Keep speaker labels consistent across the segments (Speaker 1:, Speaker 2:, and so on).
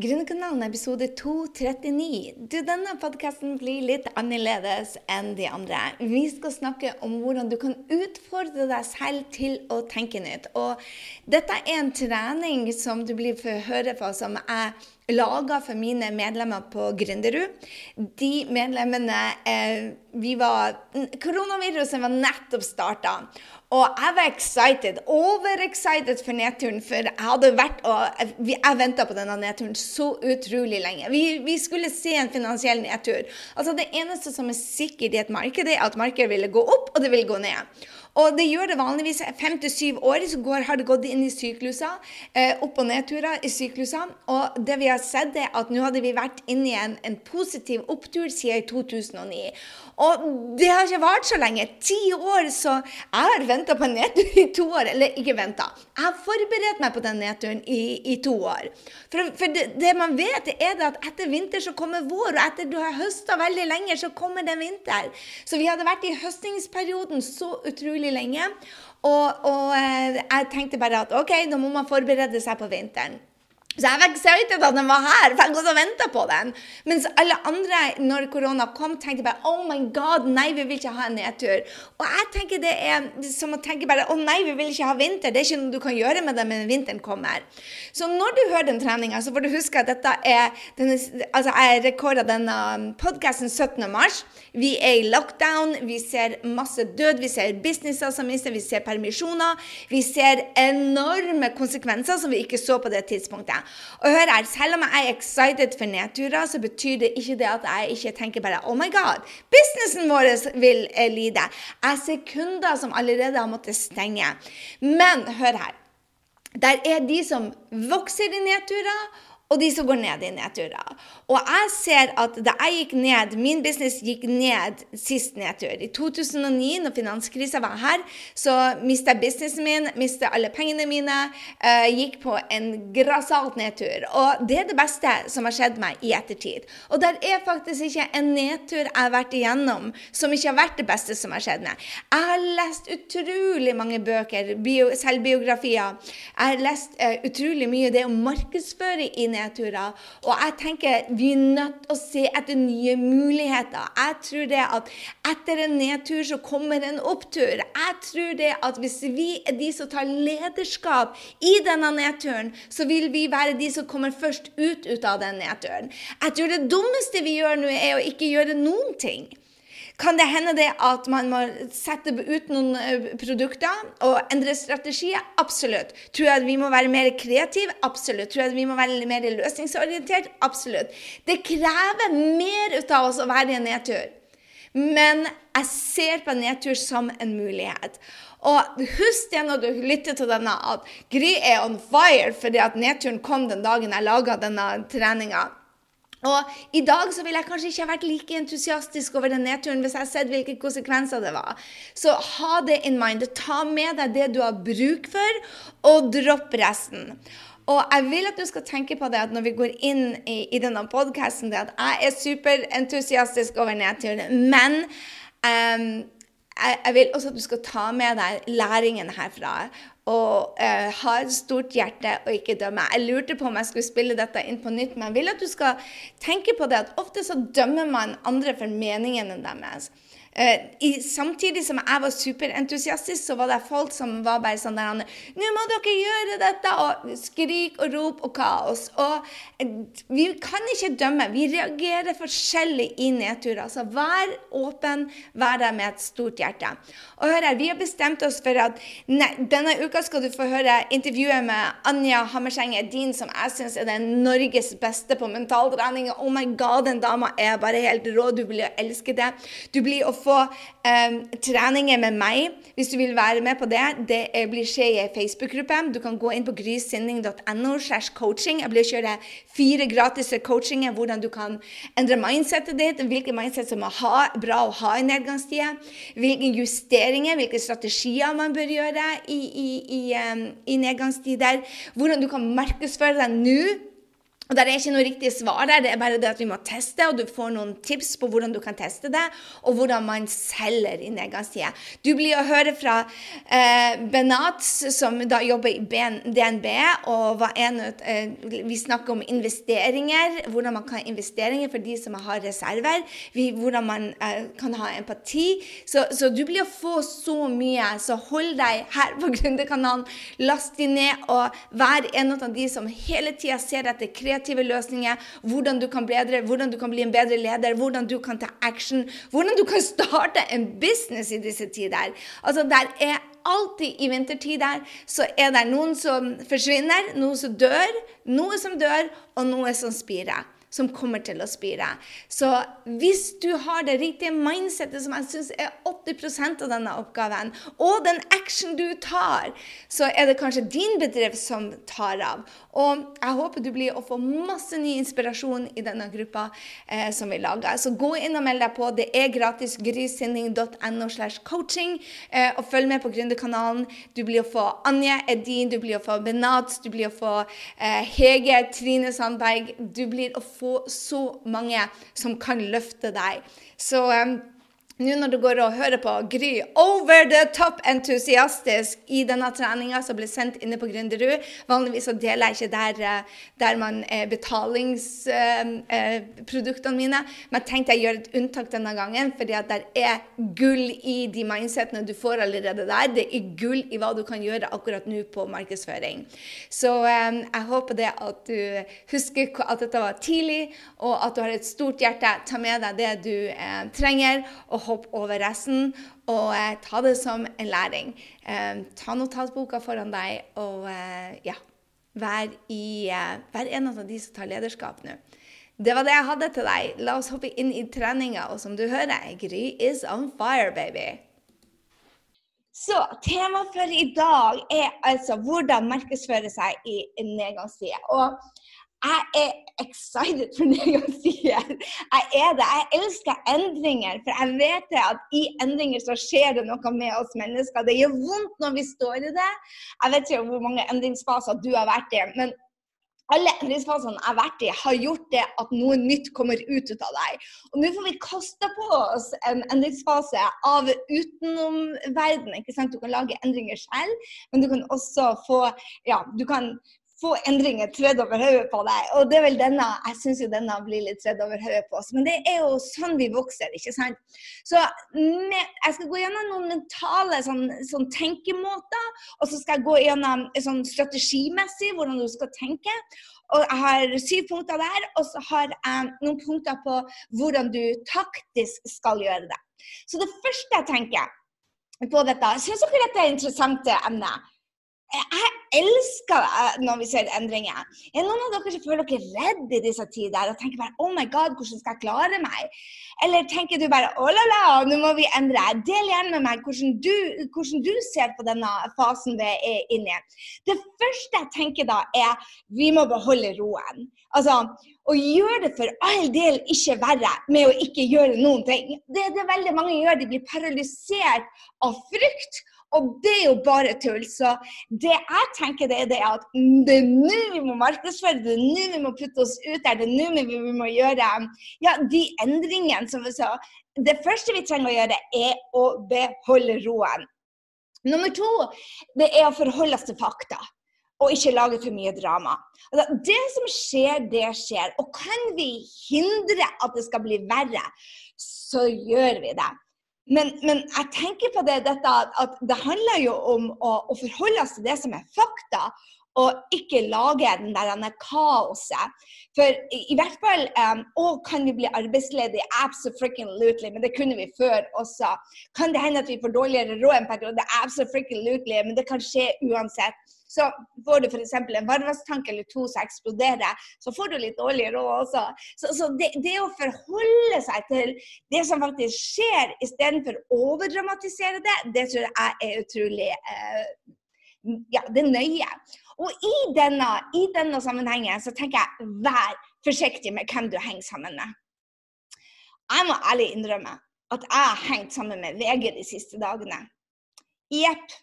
Speaker 1: Gründerkanalen episode 239. Du, denne podkasten blir litt annerledes enn de andre. Vi skal snakke om hvordan du kan utfordre deg selv til å tenke nytt. Og dette er en trening som du blir for høre på, som jeg laga for mine medlemmer på Gründerud. De medlemmene eh, vi var, Koronaviruset var nettopp starta. Og jeg var excited, overexcited for nedturen, for jeg hadde vært og jeg venta på denne nedturen så utrolig lenge. Vi, vi, skulle se en finansiell nedtur. Altså Det eneste som er sikkert i et marked, er at markedet ville gå opp, og det ville gå ned. Og det gjør det vanligvis fem til syv år, så går, har det gått inn i sykluser. Eh, opp- og nedturer i sykluser. Og det vi har sett, er at nå hadde vi vært inne i en, en positiv opptur siden 2009. Og det har ikke vart så lenge. Ti år, så jeg har venta på en nedtur i to år. Eller ikke venta. Jeg har forberedt meg på den nedturen i, i to år. For, for det, det, man vet, er at etter vinter så kommer vår, og etter du har høsta veldig lenge, så kommer det vinter. Så vi hadde vært i høstingsperioden så utrolig lenge. Og, og eh, jeg tenkte bare at OK, nå må man forberede seg på vinteren. Så jeg var excited at den var her, for jeg gått og venta på den. Mens alle andre, når korona kom, tenkte bare Oh my God, nei, vi vil ikke ha en nedtur. Og jeg tenker det er som å tenke bare Å oh, nei, vi vil ikke ha vinter. Det er ikke noe du kan gjøre med det, men vinteren kommer. Så når du hører den treninga, så får du huske at dette er denne, Altså, jeg rekorda denne podkasten 17. mars. Vi er i lockdown, vi ser masse død, vi ser businesser som mister, vi ser permisjoner. Vi ser enorme konsekvenser som vi ikke så på det tidspunktet. Og hør her, Selv om jeg er excited for nedturer, så betyr det ikke det at jeg ikke tenker bare Oh my God, businessen vår vil eh, lide. Jeg ser kunder som allerede har måttet stenge. Men hør her. Der er de som vokser i nedturer, og de som går ned i nedturer. Og jeg ser at da jeg gikk ned, min business gikk ned sist nedtur. I 2009, når finanskrisa var her, så mista jeg businessen min, mista alle pengene mine, uh, gikk på en grassat nedtur. Og det er det beste som har skjedd meg i ettertid. Og det er faktisk ikke en nedtur jeg har vært igjennom som ikke har vært det beste som har skjedd meg. Jeg har lest utrolig mange bøker, bio, selvbiografier. Jeg har lest uh, utrolig mye det å markedsføre i nedtur nedturer. Og jeg tenker vi er nødt til å se etter nye muligheter. Jeg tror det at etter en nedtur så kommer en opptur. Jeg tror det at hvis vi er de som tar lederskap i denne nedturen, så vil vi være de som kommer først ut, ut av den nedturen. Jeg tror det dummeste vi gjør nå, er å ikke gjøre noen ting. Kan det hende det at man må sette ut noen eh, produkter og endre strategier? Absolutt. Tror jeg at vi må være mer kreative? Absolutt. Tror jeg at vi må være mer løsningsorientert? Absolutt. Det krever mer ut av oss å være i en nedtur. Men jeg ser på nedtur som en mulighet. Og husk det når du lytter til denne, at Gry er on fire fordi at nedturen kom den dagen jeg laga denne treninga. Og I dag så ville jeg kanskje ikke vært like entusiastisk over den nedturen hvis jeg hadde sett hvilke konsekvenser det var. Så ha det in mind. Ta med deg det du har bruk for, og dropp resten. Og jeg vil at du skal tenke på det at når vi går inn i, i denne podkasten, at jeg er superentusiastisk over nedturen, men um, jeg, jeg, vil også at du skal ta med deg læringen herfra og uh, ha et stort hjerte og ikke dømme. Jeg lurte på om jeg skulle spille dette inn på nytt, men jeg vil at du skal tenke på det at ofte så dømmer man andre for meningene deres. Uh, i, samtidig som jeg var superentusiastisk, så var det folk som var bare sånn der 'Nå må dere gjøre dette!' og skrik og rop og kaos. Og uh, vi kan ikke dømme. Vi reagerer forskjellig i nedturer. Så vær åpen, vær der med et stort hjerte. Og hør her, vi har bestemt oss for at ne, denne uka skal du få høre intervjuet med Anja Hammerseng Edin, som jeg syns er den Norges beste på mentaltrening. Oh my god, den dama er bare helt rå. Du blir å elske det. Du blir å få um, treninger med meg hvis du vil være med på det. Det blir skje i Facebook-gruppen. Du kan gå inn på grysynding.no. Jeg blir kjøre fire gratis coachinger hvordan du kan endre mindsetet ditt, hvilke mindset som er bra å ha i nedgangstider, hvilke justeringer, hvilke strategier man bør gjøre i, i, i, um, i nedgangstider, hvordan du kan markedsføre deg nå Og Det er ikke noe riktig svar der, det er bare det at vi må teste, og du får noen tips på hvordan du kan teste det, og hvordan man selger i negative. Du blir å høre fra eh, Benat, som da jobber i DNB, og en, eh, vi snakker om investeringer, hvordan man kan ha investeringer for de som har reserver, vi, hvordan man eh, kan ha empati. Så, så, du blir å få så mye, så hold deg her på Gründerkanalen, last de ned, og vær en av de som hele tida ser etter kreativitet kreative løsninger, hvordan du kan bedre, hvordan du kan bli en bedre leder, hvordan du kan ta action, hvordan du kan starte en business i disse tider. Altså, der er alltid i vintertider så er det noen som forsvinner, noe som dør, noe som dør, og noe som spirer som kommer til å spire. Så hvis du har det riktige mindsettet, som jeg syns er 80% av denne oppgaven, og den action du tar, så er det kanskje din bedrift som tar av. Og jeg håper du blir å få masse ny inspirasjon i denne gruppa eh, som vi lager. Så gå inn og meld deg på. Det er gratis. grysynding.no slash coaching. Eh, og følg med på Gründerkanalen. Du blir å få Anje Edin, du blir å få Benat, du blir å få eh, Hege, Trine Sandberg. Du blir å få få så mange som kan løfte deg. Så um, nå når du går og hører på Gry over the top entusiastisk i denne treninga som ble sendt inne på Gründerud Vanligvis så deler jeg ikke der, eh, der man er betalingsproduktene eh, mine, men jeg tenkte jeg gjør et unntak denne gangen, fordi at det er gull i de mindsetene du får allerede der. Det er gull i hva du kan gjøre akkurat nå på markedsføring. Så jeg håper det at du husker at dette var tidlig, og at du har et stort hjerte. Ta med deg det du eh, trenger. og hopp over resten og eh, ta det som en læring. Eh, ta notatboka foran deg og eh, ja, vær, i, eh, vær en av de som tar lederskap nå. Det var det jeg hadde til deg. La oss hoppe inn i treninga. Og som du hører, Gry is on fire, baby. Så temaet for i dag er altså hvordan markedsføre seg i nedgangstider. Og jeg er excited for nedgangstider. Jeg er det. Jeg elsker endringer. For jeg vet at i endringer så skjer det noe med oss mennesker. Det gjør vondt når vi står i det. Jeg vet ikke hvor mange endringsfaser du har vært i. men alle endringsfasene jeg har vært i, har gjort det at noe nytt kommer ut av deg. Og nå får vi kaste på oss en endringsfase av utenomverdenen. Du kan lage endringer selv, men du kan også få Ja, du kan få endringer tredd over hodet på deg. Og det er vel denne, jeg syns jo denne blir litt tredd over hodet på oss. Men det er jo sånn vi vokser, ikke sant. Så med, jeg skal gå gjennom noen mentale sånn, sånn tenkemåter, og så skal jeg gå gjennom sånn strategimessig hvordan du skal tenke. Og jeg har syv punkter der, og så har jeg noen punkter på hvordan du taktisk skal gjøre det. Så det første jeg tenker på dette Syns dere dette er interessante interessant emne? Jeg elsker når vi ser endringer. Er noen av dere som føler dere redd i disse tider og tenker bare Oh my God, hvordan skal jeg klare meg? Eller tenker du bare Oh la la, nå må vi endre. Del gjerne med meg hvordan du, hvordan du ser på denne fasen vi er inne i. Det første jeg tenker da, er vi må beholde roen. Altså, og gjør det for all del ikke verre med å ikke gjøre noen ting. Det er det veldig mange gjør. De blir paralysert av frykt og det er jo bare tull. Så det jeg tenker, det er det at det er nå vi må markedsføre, det er nå vi må putte oss ut der, det er nå vi må gjøre ja, de endringene som vi sa. Det første vi trenger å gjøre, er å beholde roen. Nummer to, det er å forholde oss til fakta. Og ikke lage for mye drama. Altså, det som skjer, det skjer. Og kan vi hindre at det skal bli verre, så gjør vi det. Men, men, jeg tenker på det, dette, at det handler jo om å, å forholde oss til det som er fakta, og ikke lage den der kaoset. For i, hvert fall um, Å, kan vi bli arbeidsledige? Absolutely. Men det kunne vi før også. Kan det hende at vi får dårligere råd en periode? Absolutely. Men det kan skje uansett. Så får du f.eks. en varmtvannstank eller to som eksploderer, så får du litt dårlig råd også. Så, så det, det, å forholde seg til det som faktisk skjer, istedenfor å overdramatisere det, det tror jeg er utrolig eh, ja, det er nøye. Og i denne, i denne sammenhengen så tenker jeg vær forsiktig med hvem du henger sammen med. Jeg må ærlig innrømme at jeg har hengt sammen med VG de siste dagene. Jepp.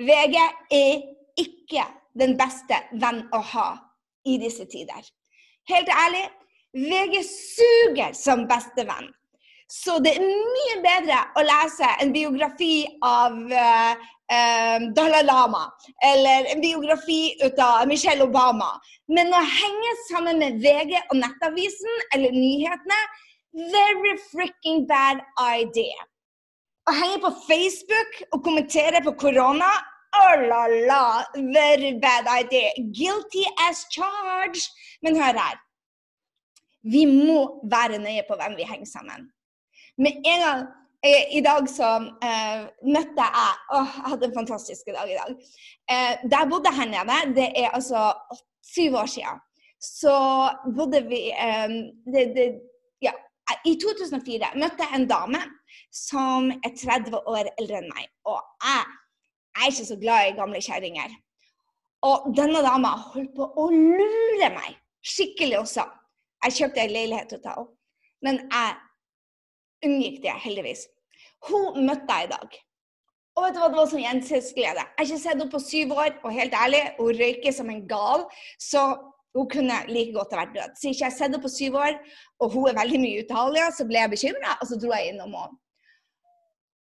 Speaker 1: VG er ikke den beste venn å ha i disse tider. helt ærlig, VG suger som bestevenn. Så det er mye bedre å lese en biografi av uh, um, Dalai Lama eller en biografi ut av Michelle Obama. Men å henge sammen med VG og Nettavisen eller nyhetene very freaking bad idea. Å henge på Facebook og kommentere på korona Oh la la, very bad idea. Guilty as charged. Men hør her. Vi må være nøye på hvem vi henger sammen. Med en gang I dag så eh, møtte jeg Åh, jeg hadde en fantastisk dag i dag. der da jeg bodde her nede, det er altså syv år siden, så bodde vi eh, det, det, ja, I 2004 møtte jeg en dame som er 30 år eldre enn meg. Og jeg, jeg er ikke så glad i gamle kjerringer. Og denne dama holdt på å lure meg skikkelig også. Jeg kjøpte en leilighet til henne, men jeg unngikk det heldigvis. Hun møtte jeg i dag. Og vet du hva, det var sånn gjensynsglede. Jeg har ikke sett henne på syv år, og helt ærlig, hun røyker som en gal. Så hun kunne like godt ha vært død. Så ikke jeg har sett henne på syv år, og hun er veldig mye i Italia, så ble jeg bekymra, og så dro jeg innom henne.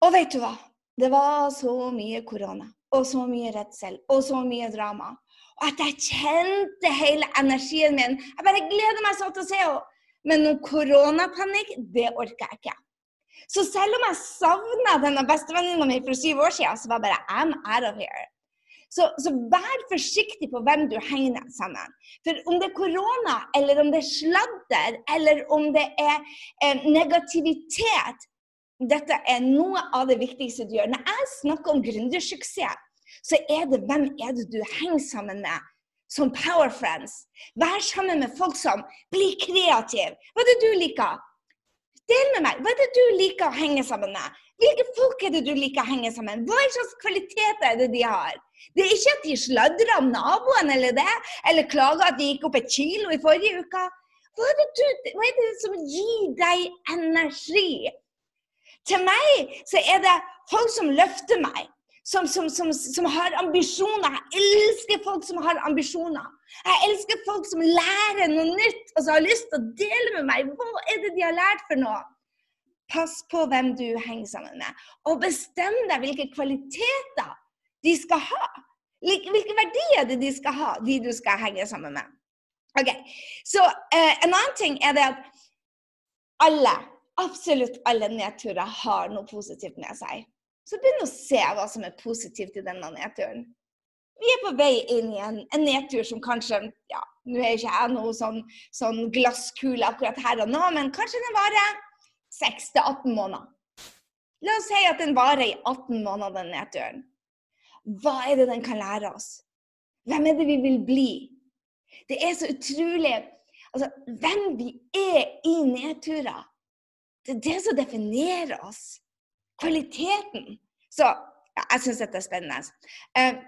Speaker 1: Og vet du hva? Det var så mye korona, og så mye redsel, og så mye drama. Og at jeg kjente hele energien min. Jeg bare gleder meg sånn til å se henne. Men noe koronapanikk, det orker jeg ikke. Så selv om jeg savna denne bestevenninna mi for syv år siden, så var jeg bare I'm out of here. Så, så, vær forsiktig på hvem du henger sammen. For om det er korona, eller om det er sladder, eller om det er eh, negativitet Dette er noe av det viktigste du gjør. Når jeg snakker om gründersuksess, så er det hvem er det du henger sammen med som power friends. Vær sammen med folk som blir kreative. Hva er det du liker? Del med meg. Hva er det du liker å henge sammen med? Hvilke folk er det du liker å henge sammen med? Hva slags kvaliteter er det de har? Det er ikke at de sladrer om naboen eller det, eller klager at de gikk opp et kilo i forrige uke. Hva er det, du, hva er det som gir deg energi? Til meg så er det folk som løfter meg som, som, som, som, har ambisjoner. Jeg elsker folk som har ambisjoner. Jeg elsker folk som lærer noe nytt og som har lyst til å dele med meg. Hva er det de har lært for noe? Pass på hvem du henger sammen med, og bestem deg hvilke kvaliteter de skal ha. Hvilke verdier det de skal ha, de du skal henge sammen med. Ok, Så eh, en annen ting er det at alle, absolutt alle nedturer har noe positivt med seg. Så begynn å se hva som er positivt i denne nedturen. Vi er på vei inn i en, en nedtur som kanskje ja, Nå er ikke jeg noe sånn, sånn glasskule akkurat her og nå, men kanskje den varer 6-18 måneder. La oss si at den varer i 18 måneder, den nedturen. Hva er det den kan lære oss? Hvem er det vi vil bli? Det er så utrolig Altså, hvem vi er i nedturer. Det er det som definerer oss kvaliteten. Så ja, jeg syns dette er spennende. Uh,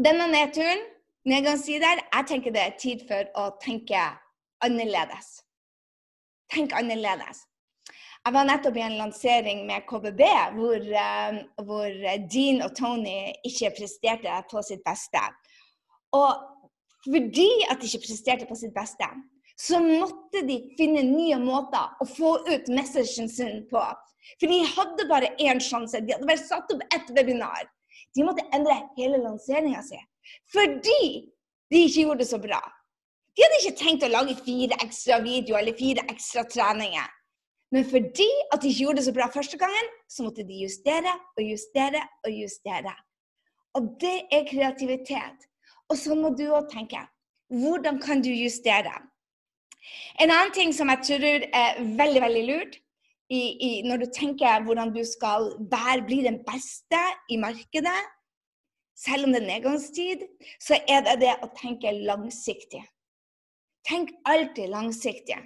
Speaker 1: denne nedturen, nedgangstider, jeg tenker det er tid for å tenke annerledes. Tenk annerledes. Jeg var nettopp i en lansering med KBB hvor, uh, hvor Dean og Tony ikke presterte på sitt beste. Og fordi at de ikke presterte på sitt beste, så måtte de finne nye måter å få ut messagen sin på. For de hadde bare én sjanse. De hadde bare satt opp ett webinar. De måtte endre hele lanseringa si fordi de ikke gjorde det så bra. De hadde ikke tenkt å lage fire ekstra videoer eller fire ekstra treninger. Men fordi at de ikke gjorde det så bra første gangen, så måtte de justere og justere og justere. Og det er kreativitet. Og så må du òg tenke. Hvordan kan du justere? En annen ting som jeg tror er veldig, veldig lurt, i, i, når du tenker hvordan du skal være, bli den beste i markedet, selv om det er nedgangstid, så er det det å tenke langsiktig. Tenk alltid langsiktig.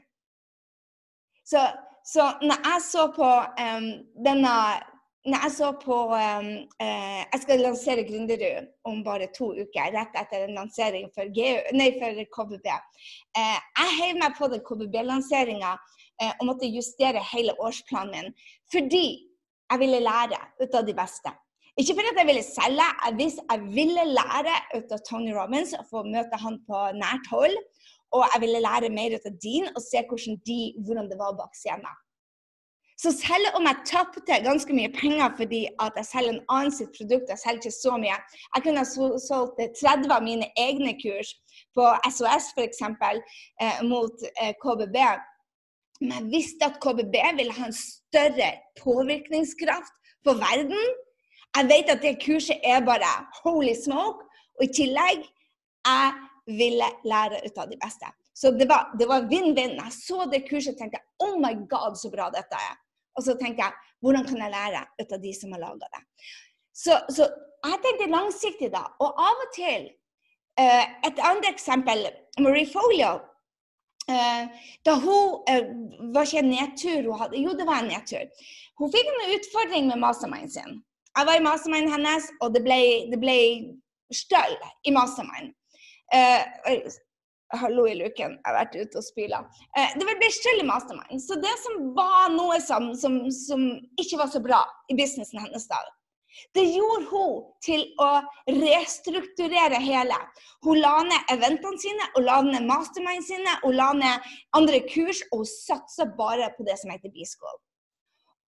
Speaker 1: Så, så når jeg så på um, denne når jeg så på um, uh, Jeg skal lansere Gründerud om bare to uker, rett etter en lansering for, GU, nei, for KBB. Uh, jeg heiv meg på den KBB-lanseringa eh, og måtte justere hele årsplanen min fordi jeg ville lære ut av de beste. Ikke fordi jeg ville selge, jeg, jeg ville lære ut av Tony Robins og få møte han på nært hold. og jeg ville lære mer ut av din og se hvordan, de, hvordan det var bak scenen. Så selv om jeg tapte ganske mye penger fordi at jeg selger en annen sitt produkt, jeg selger ikke så mye Jeg kunne ha solgt 30 av mine egne kurs på SOS f.eks. Eh, mot eh, KBB. Men jeg visste at KBB ville ha en større påvirkningskraft på verden. Jeg vet at det kurset er bare holy smoke. Og i tillegg jeg ville lære ut av de beste. Så det var vinn-vinn. Jeg så det kurset og tenkte oh my god, så bra dette er. Og så tenker jeg hvordan kan jeg lære ut av de som har laga det. Så, så, jeg tenkte langsiktig da. Og av og til uh, Et annet eksempel Marie Folio. Uh, da hun uh, var ikke en nedtur hun hadde, Jo, det var en nedtur. Hun fikk en utfordring med mastermind sin. Jeg var i mastermind hennes, og det ble, det ble støll i mastermind. Uh, Hallo i luken, jeg har vært ute og spyla. Eh, det ble stille mastermind. Så det som var noe som, som, som, ikke var så bra i businessen hennes da, det gjorde hun til å restrukturere hele. Hun la ned eventene sine, hun la ned mastermind sine, hun la ned andre kurs, og hun satsa bare på det som heter B-school.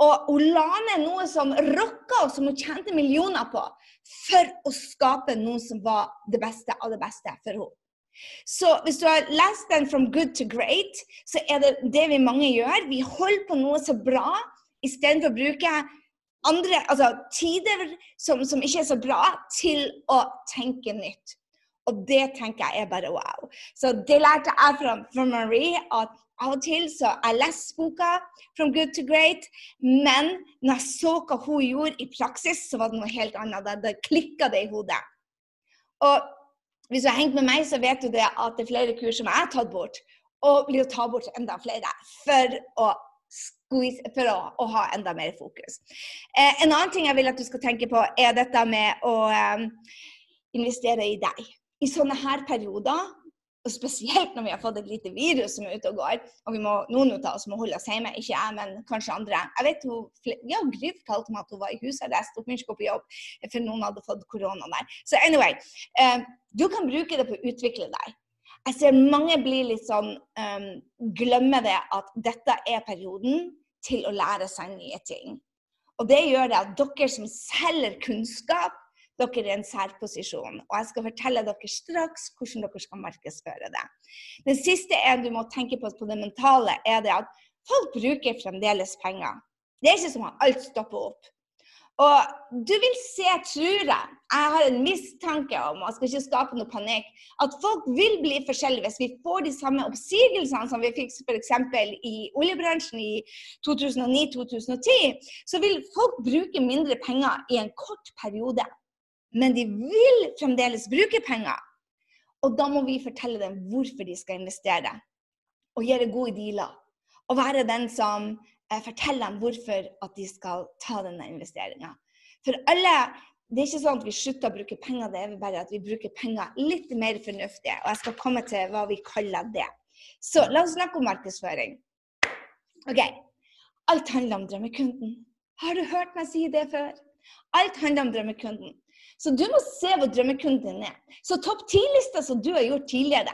Speaker 1: Og hun la ned noe som rocka, og som hun tjente millioner på, for å skape noe som var det beste av det beste for henne. Så hvis du har lest den 'From good to great', så er det det vi mange gjør. Vi holder på noe så bra istedenfor å bruke andre, altså tider som, som, ikke er så bra, til å tenke nytt. Og det tenker jeg er bare wow. Så det lærte jeg fra, fra Marie. at av og til så jeg leste boka 'From good to great', men når jeg så hva hun gjorde i praksis, så var det noe helt annet. Da, da klikka det i hodet. Og hvis du har hengt med meg, så vet du det at det er flere kurs som jeg har tatt bort, og blir å ta bort enda flere for å, squeeze, for å, å ha enda mer fokus. Eh, en annen ting jeg vil at du skal tenke på, er dette med å eh, investere i deg. I sånne her perioder og spesielt når vi har fått et lite virus som er ute og går. Og vi må, noen av oss må holde oss hjemme. Ikke jeg, men kanskje andre. Jeg vet hun, ja, Gry fortalte meg at hun var i husarrest. Hun kunne ikke gå på jobb for noen hadde fått korona der. Så anyway, eh, du kan bruke det på å utvikle deg. Jeg ser mange blir litt sånn um, Glemmer det at dette er perioden til å lære seg nye ting. Og det gjør det at dere som selger kunnskap, dere er i en særposisjon. Og jeg skal fortelle dere straks hvordan dere skal markedsføre det. Den siste er du må tenke på på det mentale, er det at folk bruker fremdeles penger. Det er ikke som at alt stopper opp. Og du vil se, tror jeg, jeg har en mistanke om, og jeg skal ikke skape noe panikk, at folk vil bli forskjellige hvis vi får de samme oppsigelsene som vi fikk f.eks. i oljebransjen i 2009-2010. Så vil folk bruke mindre penger i en kort periode men de vil fremdeles bruke penger. Og da må vi fortelle dem hvorfor de skal investere, og gjøre gode dealer. Og være den som forteller dem hvorfor at de skal ta denne investeringa. For alle det er ikke sånn at vi slutter å bruke penger, det er bare at vi bruker penger litt mer fornuftig. Og jeg skal komme til hva vi kaller det. Så la oss snakke om markedsføring. OK. Alt handler om drømmekunden. Har du hørt meg si det før? Alt handler om drømmekunden. Så du må se hvor drømmekunden din er. Så topp ti-lista som du har gjort tidligere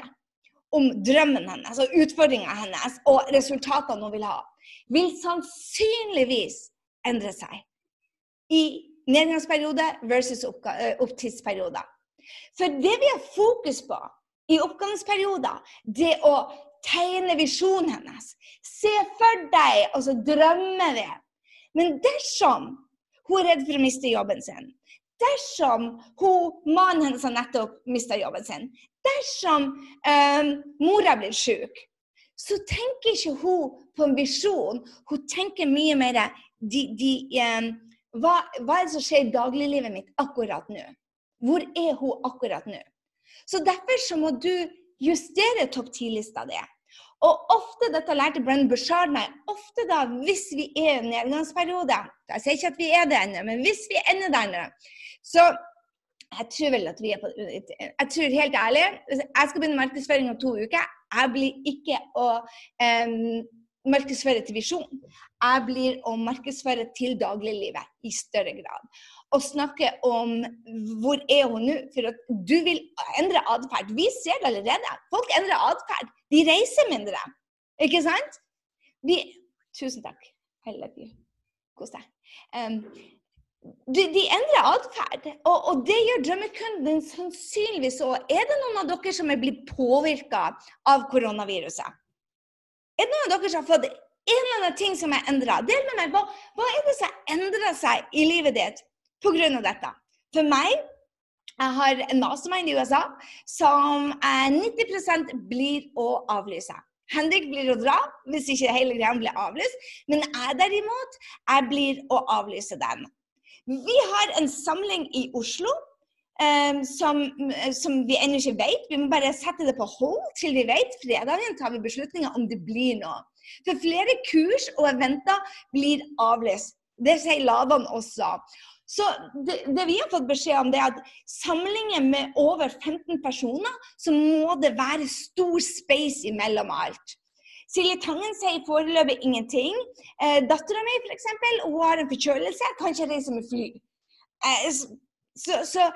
Speaker 1: om drømmen hennes og utfordringa hennes og resultatene hun vil ha, vil sannsynligvis endre seg i nedgangsperiode versus opptidsperioder. opptidsperiode. For det vi har fokus på i oppgangsperioder, det å tegne visjonen hennes. Se for deg, og så drømme det. Men dersom hun er redd for å miste jobben sin, dersom hun, mannen hennes har nettopp mista jobben sin, dersom um, mora blir syk, så tenker ikke hun på en visjon. Hun tenker mye mer de, de, um, hva, hva, er det som skjer i dagliglivet mitt akkurat nå? Hvor er hun akkurat nå? Så derfor så må du justere topp ti-lista di. Og ofte, dette lærte Brenn Bushard meg, ofte da, hvis vi er i en nedgangsperiode Jeg sier ikke at vi er det ennå, men hvis vi ender der nå, så jeg tror vel at vi er på Jeg tror helt ærlig Jeg skal begynne markedsføring om to uker. Jeg blir ikke å um, markedsføre til visjon. Jeg blir å markedsføre til dagliglivet i større grad. Og snakke om hvor er hun nå, for at du vil endre atferd. Vi ser det allerede. Folk endrer atferd. De reiser mindre. Ikke sant? Vi, tusen takk. Helvete. Kos deg. Um, de, de, endrer atferd, og, og, det gjør drømmekunden sannsynligvis òg. Er det noen av dere som er blitt påvirka av koronaviruset? Er det noen av dere som har fått en eller annen ting som er endra? Del med meg. Hva, hva er det som endrer seg i livet ditt pga. dette? For meg jeg har en mastermind i USA som 90 blir å avlyse. Henrik blir å dra hvis ikke hele greia blir avlyst. Men jeg derimot, jeg blir å avlyse den. Vi har en samling i Oslo um, som, som, vi ennå ikke vet. Vi må bare sette det på hold til vi vet. Fredagen tar vi beslutninger om det blir noe. For flere kurs og eventer blir avlyst. Det sier Lavan også. Så det, det, vi har fått beskjed om, det er at samlinger med over 15 personer, så må det være stor space imellom alt. Silje Tangen sier foreløpig ingenting. Eh, Dattera mi f.eks. har en forkjølelse, kan ikke reise med fly. Eh, så, så,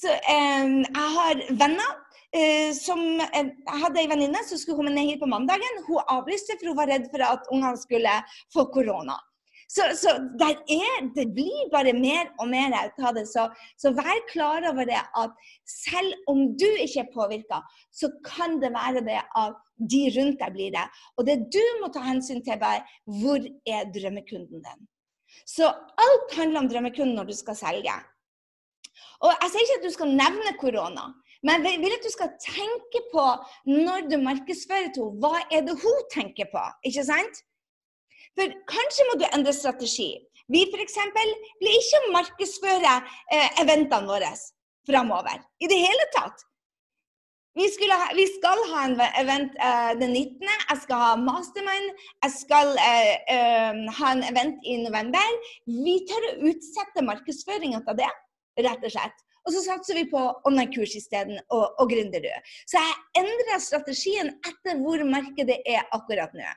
Speaker 1: så eh, jeg har venner eh, som eh, Jeg hadde ei venninne som skulle komme ned hit på mandagen. Hun avlyste for hun var redd for at ungene skulle få korona. Så, så er, det blir bare mer og mer ut av det. Så, så, vær klar over det at selv om du ikke er påvirka, så kan det være det at de rundt deg blir det. Og det du må ta hensyn til, er hvor er drømmekunden din. Så alt handler om drømmekunden når du skal selge. Og Jeg sier ikke at du skal nevne korona, men jeg vil at du skal tenke på når du markedsfører til henne, hva er det hun tenker på? Ikke sant? For kanskje må du endre strategi. Vi f.eks. vil ikke markedsføre eh, eventene våre framover i det hele tatt. Vi, ha, vi, skal ha en event eh, den 19. Jeg skal ha mastermind. Jeg skal eh, uh, ha en event i november. Vi tør å utsette markedsføringa av det, rett og slett. Og så satser vi på online-kurs isteden, og, og Gründerud. Så jeg endrer strategien etter hvor markedet er akkurat nå.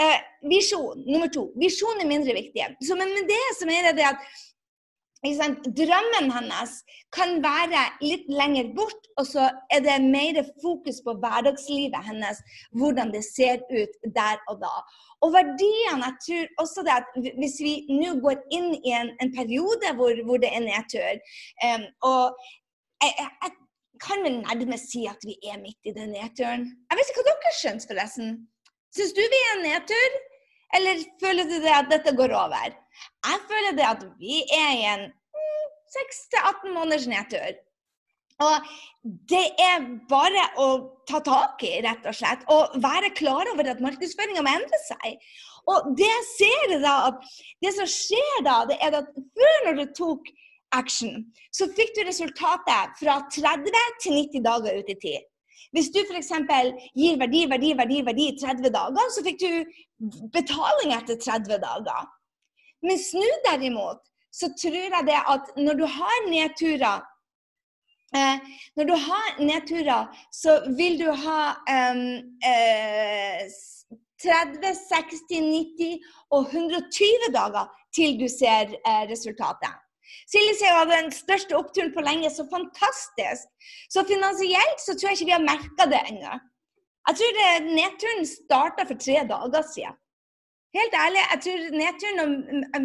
Speaker 1: Eh, visjon nummer to. Visjon er mindre viktig. Så, men med det som er det at Drømmen hennes kan være litt lenger bort, og så er det mer fokus på hverdagslivet hennes, hvordan det ser ut der og da. Og verdiene, jeg tror også det at hvis vi nå går inn i en, en periode hvor, hvor, det er nedtur um, og jeg, jeg, kan vel nærmest si at vi er midt i den nedturen. Jeg vet ikke hva dere syns, forresten. Syns du vi er en nedtur, eller føler du det at dette går over? Jeg føler det at vi er i en 6-18 mm, måneders nedtur. Og det er bare å ta tak i, rett og slett. Og være klar over at markedsføringa må endre seg. Og det jeg ser da, det som skjer da, det er at før når du tok action, så fikk du resultatet fra 30 til 90 dager ut i tid. Hvis du f.eks. gir verdi, verdi, verdi, verdi i 30 dager, så fikk du betaling etter 30 dager. Men snu derimot, så tror jeg det at når du har nedturer eh, Når du har nedturer, så vil du ha eh, 30, 60, 90 og 120 dager til du ser eh, resultatet. Silje hadde den største oppturen på lenge. Så fantastisk. Så finansielt så tror jeg ikke vi har merka det ennå. Jeg tror det, nedturen starta for tre dager siden. Helt ærlig, jeg tror nedturen når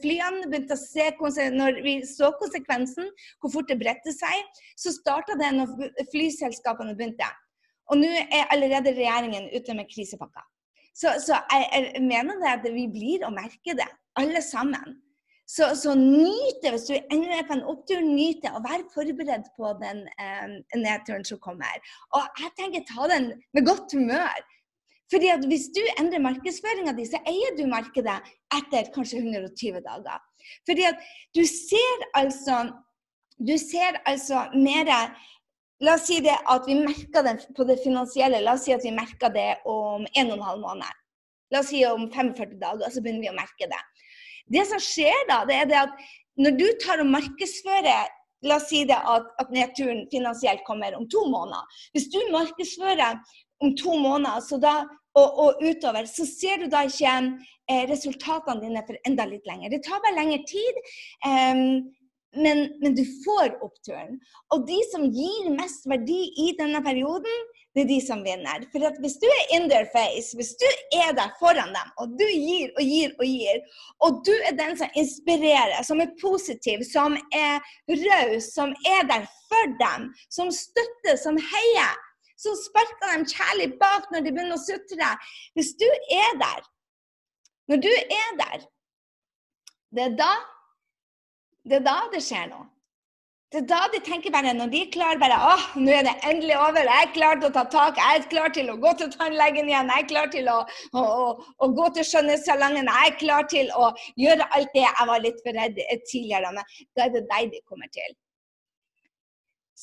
Speaker 1: flyene begynte å se Når vi så konsekvensen, hvor fort det bredte seg, så starta det når flyselskapene begynte. Og nå er allerede regjeringen ute med krisepakker. Så, så jeg, jeg, mener det at vi blir å merke det, alle sammen. Så, så nyt det hvis du ennå er på en opptur. Nyt det, og vær forberedt på den eh, nedturen som kommer. Og jeg tenker ta den med godt humør. Fordi at Hvis du endrer markedsføringa di, så eier du markedet etter kanskje 120 dager. Fordi at du ser altså Du ser altså mer La oss si det at vi merker det på det finansielle. La oss si at vi merker det om 1 12 måneder. La oss si om 45 dager, så begynner vi å merke det. Det som skjer da, det er det at når du tar og markedsfører La oss si det at, at nedturen finansielt kommer om to måneder. Hvis du markedsfører om to måneder da, og, og, utover, så ser du da ikke eh, resultatene dine for enda litt lenger. Det tar bare lengre tid. Eh, men, men, du får oppturen. Og de som gir mest verdi i denne perioden, det er de som vinner. For hvis du er in their face, hvis du er der foran dem, og du gir og gir og gir, og du er den som inspirerer, som er positiv, som er raus, som er der for dem, som støtter, som heier, som sparker dem kjærlig bak når de begynner å sutre Hvis du er der, når du er der, det er da det er da det skjer noe. Er da de tenker bare, når de er klare bare åh, nå er det endelig over, jeg er klar til å ta tak, jeg er klar til å gå til tannlegen igjen, jeg er klar til å, å, å, å gå til skjønnhetssalongen, jeg er klar til å gjøre alt det jeg var litt for redd tidligere. Men da er det deg de kommer til.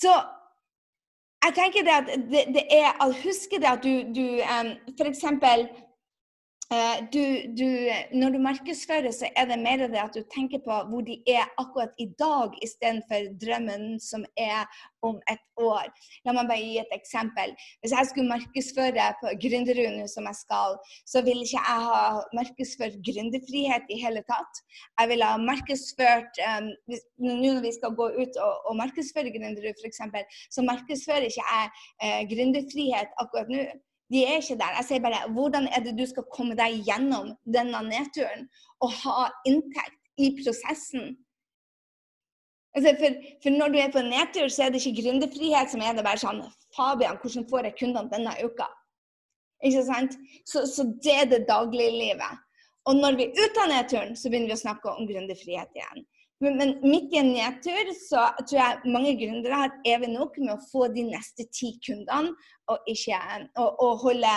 Speaker 1: Så jeg tenker det at det, det er å huske det at du, du um, f.eks. Eh, du, du, når du markedsfører, så er det mer det at du tenker på hvor de er akkurat i dag, istedenfor drømmen som er om et år. La meg bare gi et eksempel. Hvis jeg skulle markedsføre på Gründerune, som jeg skal, så vil ikke jeg ha markedsført gründerfrihet i hele tatt. Jeg ville ha markedsført um, Nå når vi skal gå ut og, og markedsføre Gründerud, f.eks., så markedsfører ikke jeg uh, gründerfrihet akkurat nå. De er ikke der. Jeg sier bare hvordan er det du skal komme deg gjennom denne nedturen og ha inntekt i prosessen. Altså for, for, når du er på en nedtur, så er det ikke gründerfrihet som er det bare sånn Fabian, hvordan får jeg kundene denne uka? Ikke sant? Så, så det er det dagliglivet. Og når vi er ute av nedturen, så begynner vi å snakke om gründerfrihet igjen. Men, midt i en nedtur så tror jeg mange gründere har evig nok med å få de neste ti kundene, og ikke og holde,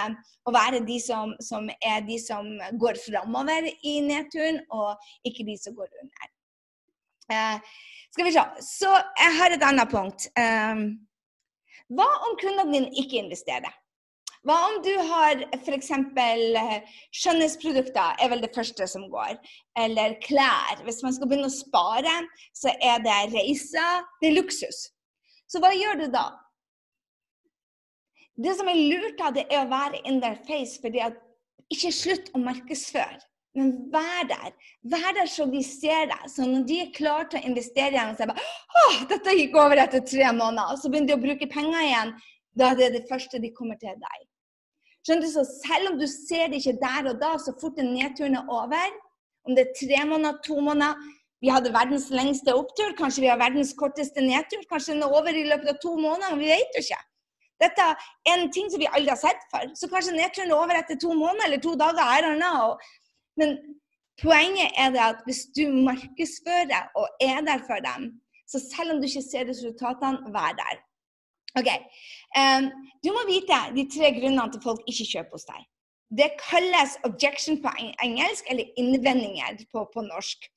Speaker 1: og være de som, som, er de som går framover i nedturen, og ikke de som går under. Eh, skal vi se. Så jeg har et annet punkt. Eh, hva om kundene dine ikke investerer? Hva om du har f.eks. Skjønnhetsprodukter, er vel det første som går. Eller klær. Hvis man skal begynne å spare, så er det reiser. Det er luksus. Så hva gjør du da? Det som er lurt av det, er å være in their face. fordi at Ikke slutt å markedsføre, men vær der. Vær der så de ser deg. Så når de er klare til å investere igjen, og sier bare Åh, dette gikk over etter tre måneder, og så begynner de å bruke penger igjen, da er det det første de kommer til deg. Skjønner du, så Selv om du ser det ikke der og da, så fort den nedturen er over, om det er tre måneder, to måneder Vi hadde verdens lengste opptur, kanskje vi har verdens korteste nedtur. Kanskje den er over i løpet av to måneder, vi vet jo ikke. Dette er en ting som vi aldri har sett før. Så kanskje nedturen er over etter to måneder eller to dager. I don't know. Men poenget er det at hvis du markedsfører og er der for dem, så selv om du ikke ser resultatene, vær der. Ok, Du må vite de tre grunnene til folk ikke kjøper hos deg. Det kalles objection på engelsk, eller innvendinger på, på norsk.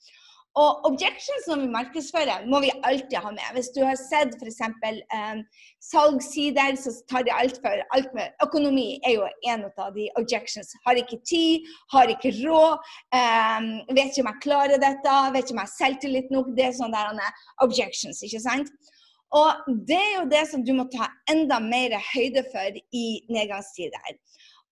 Speaker 1: Og objections når vi markedsfører, må vi alltid ha med. Hvis du har sett f.eks. Um, salgssider, så tar de alt for alt med Økonomi er jo en av de objections. Har ikke tid, har ikke råd, um, vet ikke om jeg klarer dette, vet ikke om jeg har selvtillit nok. Det er sånne der, objections, ikke sant? Og det er jo det som du må ta enda mer høyde for i nedgangstider.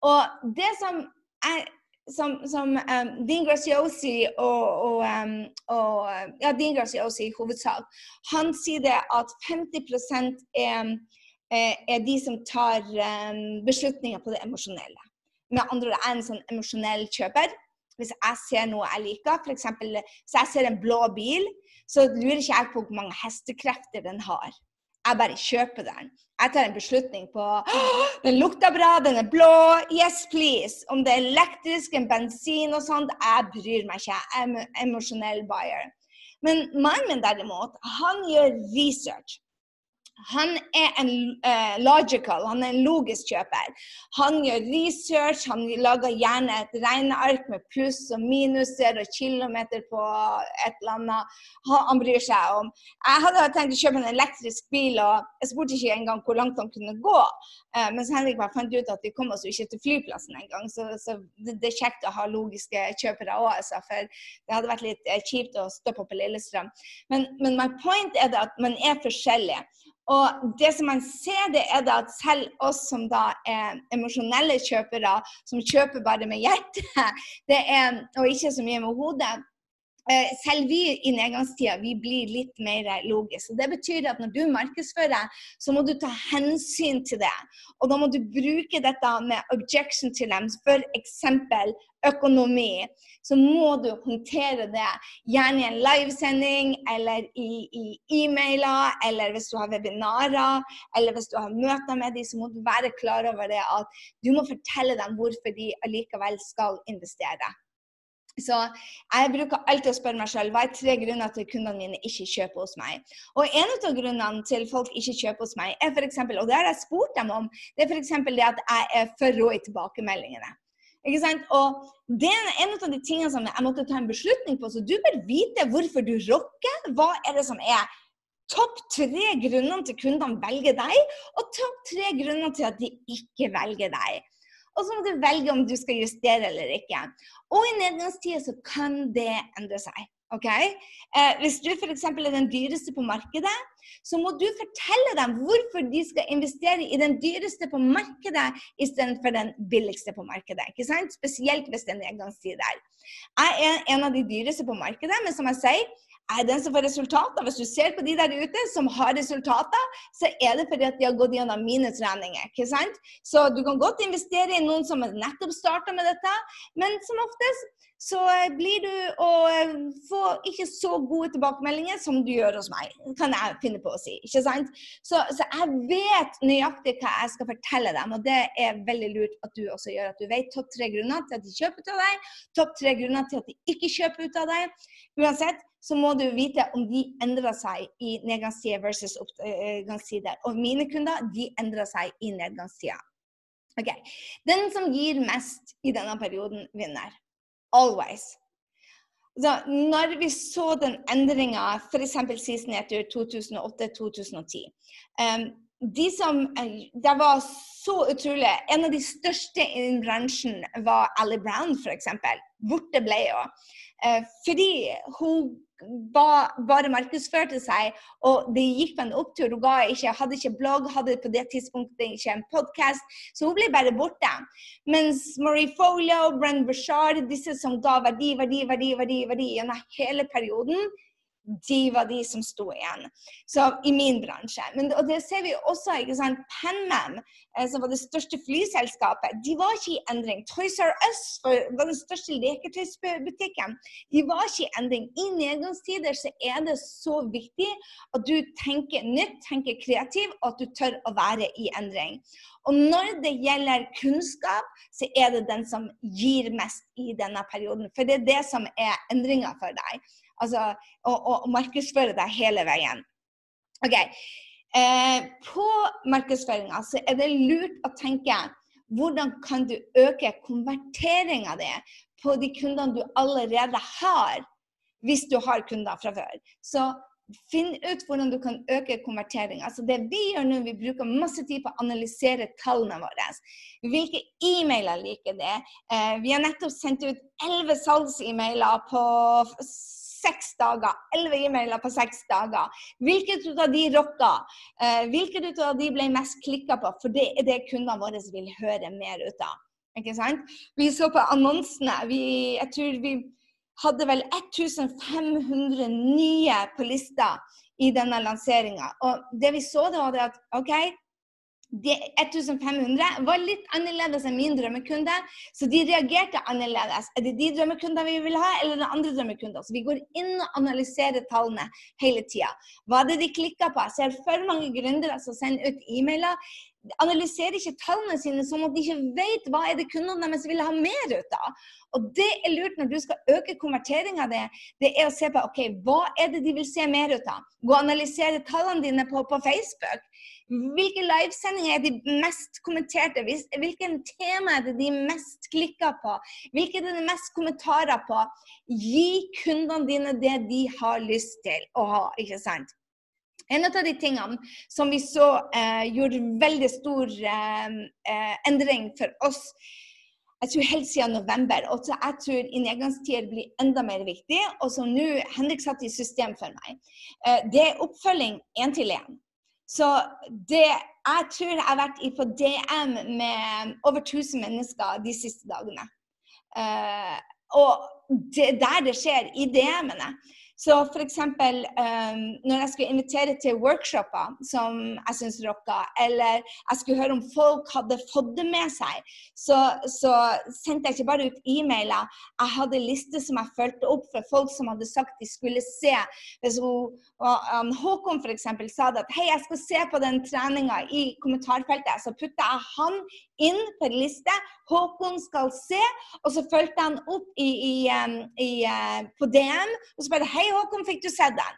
Speaker 1: Og det som er som, som um, Dean Graciosi og, og, um, og ja, Dean Graciosi i hovedsak, han sier det at 50% er, er de som tar um, beslutninger på det emosjonelle. Med andre ord er en sånn emosjonell kjøper. Hvis jeg ser noe jeg liker, f.eks. hvis jeg ser en blå bil, så lurer ikke jeg på hvor mange hestekrefter den har. Jeg bare kjøper den. Jeg tar en beslutning på Den lukter bra, den er blå. Yes, please. Om det er elektrisk, en bensin og sånt, jeg bryr meg ikke. Jeg er emosjonell buyer. Men mannen min derimot, han gjør research. Han er en uh, logical, han er en logisk kjøper. Han gjør research, han lager gjerne et regneark med pluss og minuser og kilometer på et eller annet han bryr seg om. Jeg hadde tenkt å kjøpe en elektrisk bil, og jeg spurte ikke engang hvor langt han kunne gå. Uh, mens Henrik bare fant ut at vi kom oss ikke til flyplassen engang. Så, så det, det, er kjekt å ha logiske kjøpere òg, altså, for det hadde vært litt uh, kjipt å stoppe på Lillestrøm. Men, men my point er at man er forskjellige. Og det som man ser, det er da at selv oss som da er emosjonelle kjøpere, som kjøper bare med hjertet, det er, og ikke så mye med hodet, selv vi i nedgangstida vi blir litt mer logiske. Det betyr at når du markedsfører, så må du ta hensyn til det. Og da må du bruke dette med objection til dem, f.eks. økonomi. Så må du håndtere det. Gjerne i en livesending eller i e-mailer, eller hvis du har webinarer, eller hvis du har møter med dem, så må du være klar over det at du må fortelle dem hvorfor de allikevel skal investere. Så jeg bruker alltid å spørre meg selv hva er tre grunner til at kundene mine ikke kjøper hos meg. Og en av grunnene til folk ikke kjøper hos meg, er f.eks., og det har jeg spurt dem om, det er f.eks. det at jeg er for rå i tilbakemeldingene. Ikke sant? Og det er en av de tingene som jeg måtte ta en beslutning på. Så du bør vite hvorfor du rocker. Hva er det som er topp tre grunnene til kundene velger deg, og topp tre grunner til at de ikke velger deg. Og så må du velge om du skal justere eller ikke. Og i nedgangstider så kan det endre seg. ok? Eh, hvis du f.eks. er den dyreste på markedet, så må du fortelle dem hvorfor de skal investere i den dyreste på markedet istedenfor den billigste på markedet. ikke sant? Spesielt hvis det er nedgangstider. Jeg er en av de dyreste på markedet, men som jeg sier, er den som får resultater. Hvis du ser på de der ute som har resultater, så er det fordi at de har gått gjennom mine treninger. ikke sant? Så du kan godt investere i noen som nettopp starta med dette, men som oftest så blir du å få ikke så gode tilbakemeldinger som du gjør hos meg, kan jeg finne på å si. ikke sant? Så, så jeg vet nøyaktig hva jeg skal fortelle dem, og det er veldig lurt at du også gjør. At du vet topp tre grunner til at de kjøper ut av deg, topp tre grunner til at de ikke kjøper ut av deg. Uansett, så må du vite om de endrer seg i nedgangstider versus oppgangstider. Og mine kunder de endrer seg i nedgangstider. Okay. Den som gir mest i denne perioden, vinner. Always. Så når vi så den endringa, f.eks. sist etter 2008-2010 um, de som, Det var så utrolig. En av de største i bransjen var Ali Brown, f.eks. Borte ble hun. Uh, fordi hun ba, bare markedsførte seg, og det gikk på en opptur. Hun ikke, hadde ikke blogg, hadde på det tidspunktet ikke en podkast, så hun ble bare borte. Mens Marie Folio, Brenn Bashar, disse som ga verdi, verdi, verdi, verdi, verdi gjennom hele perioden, de var de som sto igjen. Så i min bransje. Men, og det ser vi også. ikke sant, Penman, eh, som var det største flyselskapet, de var ikke i endring. Toys R Us var den største leketøysbutikken. De var ikke i endring. I nedgangstider så er det så viktig at du tenker nytt, tenker kreativ, og at du tør å være i endring. Og når det gjelder kunnskap, så er det den som gir mest i denne perioden. For det er det som er endringa for deg. Altså å, å markedsføre deg hele veien. Ok, eh, På markedsføringa så er det lurt å tenke hvordan kan du øke konverteringa di på de kundene du allerede har, hvis du har kunder fra før. Så Finn ut hvordan du kan øke konvertering. Altså det Vi gjør nå, vi bruker masse tid på å analysere tallene våre. Hvilke e-mailer liker det? Eh, vi har nettopp sendt ut elleve salgs-e-mailer på seks dager. Elleve e-mailer på seks dager. Hvilket av de rocka? Eh, hvilket av de ble mest klikka på? For det er det kundene våre vil høre mer ut av. Ikke sant? Vi så på annonsene. Vi, jeg tror vi hadde vel 1500 nye på lista i denne lanseringa. Og det vi så, da, var at OK, de 1500 var litt annerledes enn min drømmekunde, så de reagerte annerledes. Er det de drømmekundene vi vil ha, eller det andre drømmekunder? Så vi går inn og analyserer tallene hele tida. Hva er det de klikker på? Jeg ser for mange gründere som sender ut e-mailer. Analyserer ikke tallene sine sånn at de ikke vet hva er det kundene deres vil ha mer ut av. Og det er lurt når du skal øke konverteringa di, det er å se på ok, hva er det de vil se mer ut av. Gå og analysere tallene dine på, på Facebook. Hvilke livesendinger er de mest kommenterte? Hvilken tema er det de mest klikker på? Hvilke er det mest kommentarer på? Gi kundene dine det de har lyst til å ha, ikke sant? En av de tingene som vi så eh, gjorde veldig stor eh, eh endring for oss jeg tror helt siden november. Og så jeg tror i nedgangstider blir enda mer viktig. Og som nå Henrik satt i system for meg. Eh, det er oppfølging én til én. Så det, jeg tror jeg har vært på DM med over 1000 mennesker de siste dagene. Uh, og det er der det skjer, i DM-ene. Så f.eks. Um, når jeg skulle invitere til workshoper som jeg syns rocka, eller jeg skulle høre om folk hadde fått det med seg, så, så sendte jeg ikke bare ut e-mailer. Jeg hadde lister som jeg fulgte opp for folk som hadde sagt de skulle se. Hvis hun, um, Håkon f.eks. sa det at hei, jeg skal se på den treninga i kommentarfeltet, så putta jeg han inn på en liste. Håkon skal se, og så fulgte han opp i, i, um, i, uh, på DM. og så bare hei Hei, Håkon, fikk du sett den?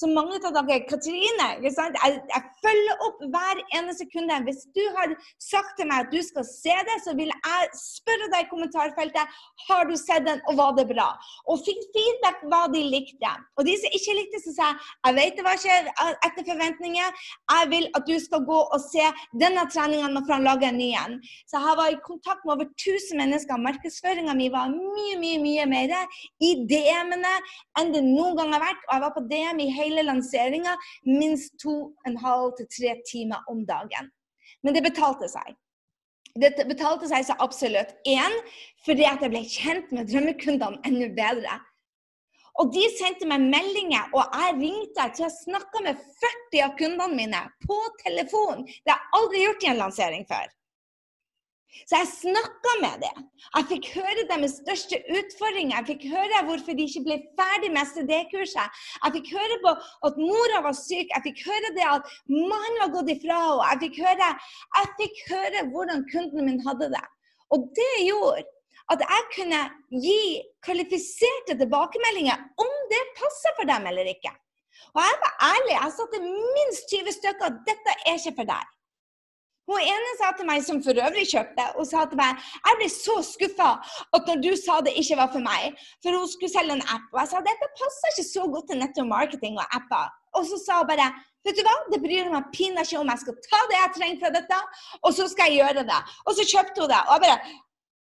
Speaker 1: Så mange av dere Katrine, jeg, jeg, følger opp hver eneste kunde. Hvis du har sagt til meg at du skal se det, så vil jeg spørre deg i kommentarfeltet har du sett den, og var det bra. Og fikk feedback hva de likte. Og de som ikke likte, så sa jeg jeg vet det var ikke etter forventninger. Jeg vil at du skal gå og se denne treninga når han lager en ny en. Så jeg var i kontakt med over 1000 mennesker. Markedsføringa mi var mye, mye, mye mer i DM-ene enn det noen gang har vært. Og jeg var på DM i hele hele lanseringa minst to og en halv til tre timer om dagen. Men det betalte seg. Det betalte seg så absolutt. Én, fordi at jeg ble kjent med drømmekundene enda bedre. Og de sendte meg meldinger, og jeg ringte til å snakke med 40 av kundene mine på telefon. Det har jeg aldri gjort i en lansering før. Så jeg snakka med dem. Jeg fikk høre deres største utfordringer. Jeg fikk høre hvorfor de ikke ble ferdig med CD-kurset. Jeg fikk høre på at mora var syk. Jeg fikk høre det at mannen var gått ifra henne. Jeg fikk høre, jeg fikk høre hvordan kunden min hadde det. Og det gjorde at jeg kunne gi kvalifiserte tilbakemeldinger om det passer for dem eller ikke. Og jeg var ærlig. Jeg satte minst 20 stykker dette er ikke for deg. Hun ene sa til meg, som for øvrig kjøpte, og sa til meg jeg ble så skuffa at når du sa det ikke var for meg, for hun skulle selge en app. Og jeg sa dette passer ikke så godt til nettmarketing og apper. Og så sa hun bare vet du hva, det bryr meg pinadø ikke om. Jeg skal ta det jeg trenger fra dette, og så skal jeg gjøre det. Og så kjøpte hun det. Og jeg bare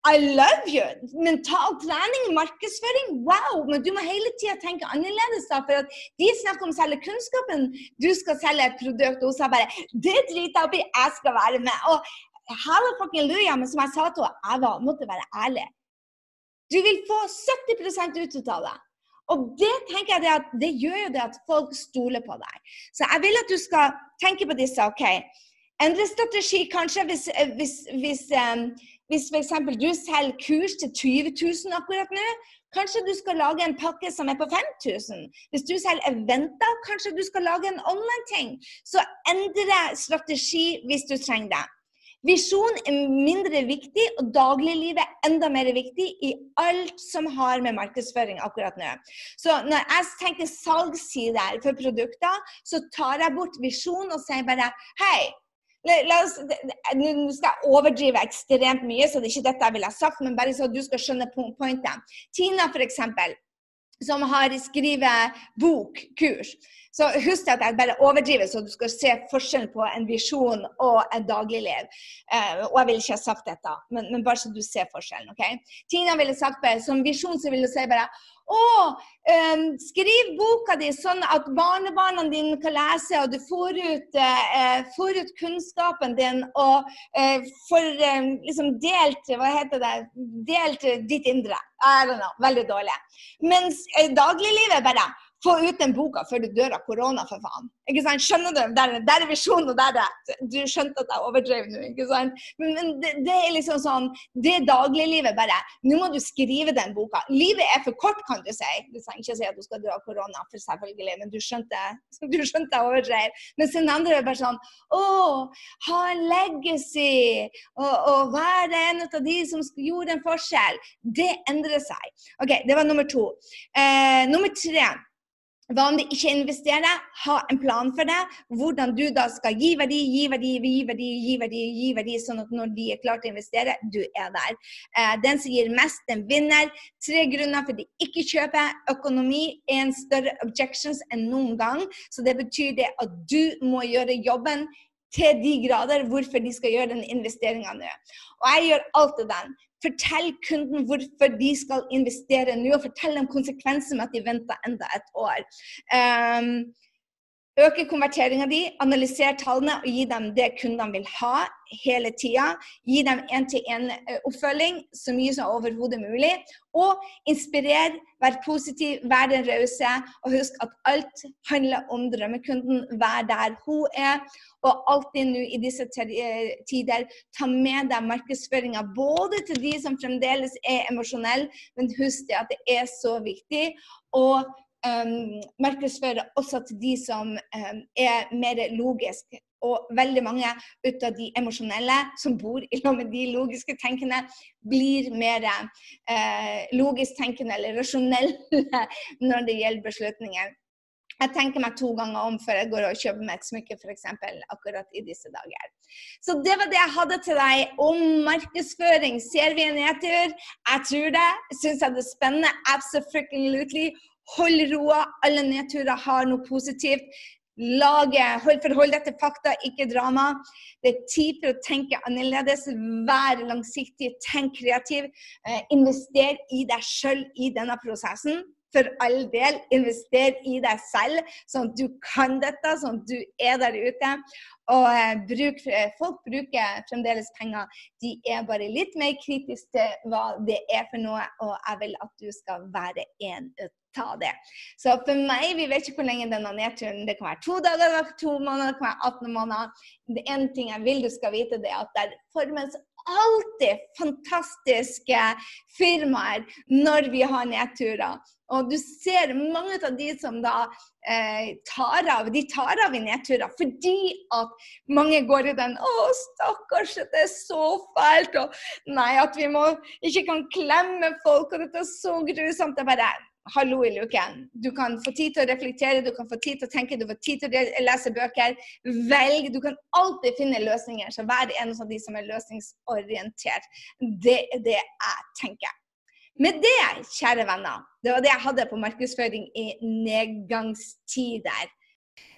Speaker 1: i love you! Mental trening, markedsføring, wow! Men du må hele tida tenke annerledes. da, for at De snakker om å selge kunnskapen. Du skal selge et produkt. Og hun sa bare det driter jeg opp i, jeg skal være med. Og halleluja, men som jeg sa til henne, jeg var, måtte være ærlig. Du vil få 70 ut av det. Og det tenker jeg det, at, det gjør jo det at folk stoler på deg. Så jeg vil at du skal tenke på disse. ok, Endre strategi kanskje hvis, hvis, hvis um, hvis f.eks. du selger kurs til 20 000 akkurat nå, kanskje du skal lage en pakke som er på 5000. Hvis du selger eventer, kanskje du skal lage en online-ting. Så endre strategi hvis du trenger det. Visjon er mindre viktig, og dagliglivet er enda mer viktig i alt som har med markedsføring akkurat nå. Så når jeg tenker salgssider for produkter, så tar jeg bort visjon og sier bare hei, nå skal jeg overdrive ekstremt mye, så det er ikke dette jeg ville ha sagt, men bare så du skal skjønne pointet. Tina, f.eks., som har skrevet bok, kurs. Så husk at jeg bare overdriver, så du skal se forskjellen på en visjon og en dagligliv. Eh, og jeg ville ikke ha sagt dette, men, men, bare så du ser forskjellen. ok? Tina ville sagt bare, som visjon så ville du si bare å, um, skriv boka di sånn at barnebarna dine kan lese, og du får ut, uh, får ut kunnskapen din og uh, får um, liksom delt Hva heter det? Delt ditt indre. I don't know. Veldig dårlig. Mens uh, dagliglivet bare få ut den boka før du dør av korona, for faen. Ikke sant? Skjønner du? Der, der er visjonen, og der er Du skjønte at jeg overdrev nå, ikke sant? Men, men det, det, er liksom sånn Det dagliglivet bare. Nå må du skrive den boka. Livet er for kort, kan du si. Du trenger ikke si at du skal dø av korona, for selvfølgelig, men du skjønte du skjønte jeg overdrev. Mens den andre er bare sånn Å, ha en legacy. Og, og være en av de som gjorde en forskjell. Det endrer seg. OK, det var nummer to. Eh, nummer tre. Hva om de ikke investerer? Ha en plan for det. Hvordan du da skal gi verdi, gi verdi, gi verdi, gi verdi, gi verdi, sånn at når de er klare til å investere, du er der. Eh, den som gir mest, den vinner. Tre grunner for de ikke kjøper. Økonomi er en større objections enn noen gang. Så det betyr det at du må gjøre jobben til de grader hvorfor de skal gjøre den investeringa nå. Og jeg gjør alltid den. Fortell kunden hvorfor de skal investere nå, og fortell dem konsekvensen med at de venter enda et år. Um, Øke konverteringa di, analysere tallene og gi dem det kundene vil ha hele tida. Gi dem én-til-én-oppfølging så mye som overhodet mulig. Og inspirer, vær positiv, vær den rause. Og husk at alt handler om drømmekunden. Vær der hun er. Og alltid nå i disse tider, ta med deg markedsføringa både til de som fremdeles er emosjonelle, men husk det at det er så viktig. Og um, markedsføre også til de som um, er mer logiske. Og veldig mange ut av de emosjonelle som bor i lag med de logiske tenkende, blir mer uh, logisk tenkende eller rasjonelle når det gjelder beslutninger. Jeg tenker meg to ganger om før jeg går og kjøper meg et smykke, f.eks. akkurat i disse dager. Så det var det jeg hadde til deg om markedsføring. Ser vi en nedtur? Jeg tror det. Syns jeg det er spennende? Absolutely. Hold roa. Alle nedturer har noe positivt. Lage, hold, forhold deg til fakta, ikke drama. Det er tid for å tenke annerledes. Vær langsiktig, tenk kreativ. Eh, invester i deg sjøl i denne prosessen. For all del, invester i deg selv, sånn at du kan dette, sånn at du er der ute. Og eh, bruk, folk bruker fremdeles penger. De er bare litt mer kritiske til hva det er for noe, og jeg vil at du skal være en ut ta det. Så for meg, vi vet ikke hvor lenge denne nedturen Det kan være to dager, det kan være to måneder, det kan være 18 måneder. Det ene ting jeg vil du skal vite, det er at det formes alltid fantastiske firmaer når vi har nedturer. Og du ser mange av de som da eh, tar av, de tar av i nedturer fordi at mange går i den 'Å, stakkars, det er så fælt', og 'Nei, at vi må, ikke kan klemme folk', og 'dette er så grusomt'. Det er bare hallo i luken. Du kan få tid til å reflektere, du kan få tid til å tenke, du får tid til å lese bøker. Velg. Du kan alltid finne løsninger. Så vær en av de som er løsningsorientert. Det er det jeg tenker. Med det, kjære venner, det var det jeg hadde på markedsføring i nedgangstider.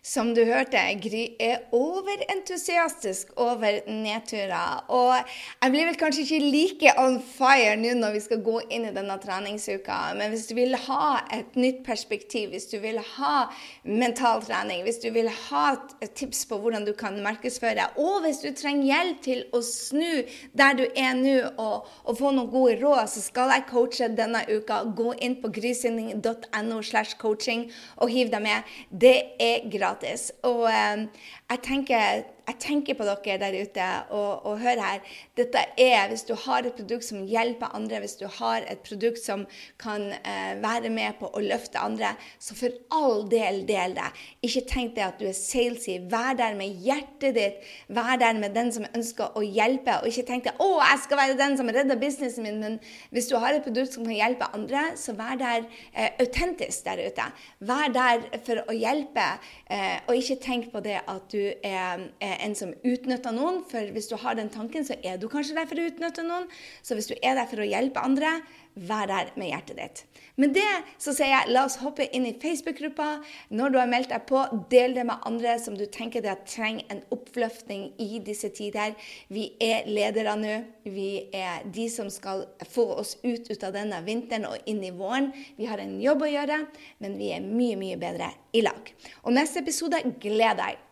Speaker 1: Som du hørte, Gry er overentusiastisk over nedturer. Og jeg blir vel kanskje ikke like on fire nå når vi skal gå inn i denne treningsuka, men hvis du vil ha et nytt perspektiv, hvis du vil ha mental trening, hvis du vil ha et tips på hvordan du kan markedsføre, og hvis du trenger hjelp til å snu der du er nå og, og få noen gode råd, så skal jeg coache denne uka. Gå inn på grysynding.no slash coaching og hiv deg med. Det er gratis gratis. Og eh, jeg tenker jeg tenker på dere der ute og, og hør her. Dette er hvis du har et produkt som hjelper andre, hvis du har et produkt som kan eh, være med på å løfte andre, så for all del del det. Ikke tenk deg at du er salesy. Vær der med hjertet ditt. Vær der med den som ønsker å hjelpe. Og ikke tenk deg å, jeg skal være den som redder businessen min. Men hvis du har et produkt som kan hjelpe andre, så vær der eh, autentisk der ute. Vær der for å hjelpe, eh, og ikke tenk på det at du er, er en som utnytter noen. For hvis du har den tanken, så er du kanskje der for å utnytte noen. Så hvis du er der for å hjelpe andre, vær der med hjertet ditt. Med det så sier jeg la oss hoppe inn i Facebook-gruppa. Når du har meldt deg på, del det med andre som du tenker det trenger en oppløftning i disse tider. Vi er ledere nå. Vi er de som skal få oss ut, ut av denne vinteren og inn i våren. Vi har en jobb å gjøre, men vi er mye, mye bedre i lag. Og neste episode, gleder deg.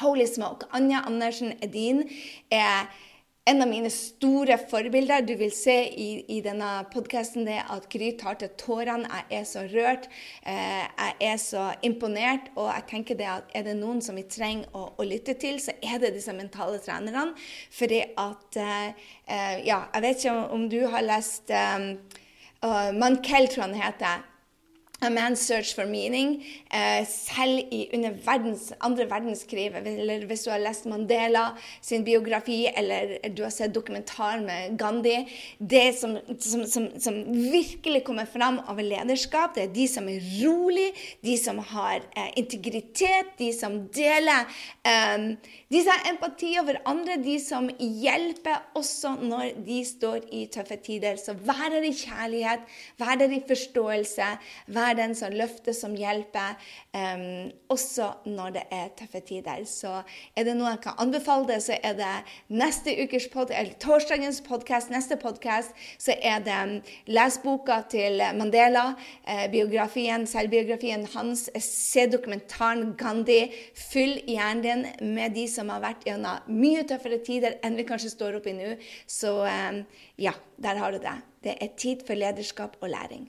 Speaker 1: Holy smoke! Anja Andersen Edin er en av mine store forbilder. Du vil se i, i denne podkasten at Gry tar til tårene. Jeg er så rørt. Eh, jeg er så imponert. Og jeg tenker det at er det noen som vi trenger å, å lytte til, så er det disse mentale trenerne. Fordi at eh, eh Ja, jeg vet ikke om, du har lest eh, uh, Mankell, tror han heter. A Man's Search for Meaning. Eh, selv i, under verdens, andre verdenskrig, eller hvis du har lest Mandela sin biografi, eller du har sett dokumentar med Gandhi Det som, som, som, som virkelig kommer fram av lederskap, det er de som er rolig, de som har eh, integritet, de som deler eh, De som har empati over andre, de som hjelper også når de står i tøffe tider. Så vær der i kjærlighet, vær der i forståelse. vær være den som løfter, som hjelper, um, også når det er tøffe tider. Så er det noe jeg kan anbefale det, så er det neste ukes pod, eller torsdagens podkast, neste podkast, så er det um, les boka til Mandela, eh, biografien, selvbiografien hans, se dokumentaren Gandhi. Fyll hjernen din med de som har vært gjennom mye tøffere tider enn vi kanskje står oppe i nå. Så um, ja, der har du det. Det er tid for lederskap og læring.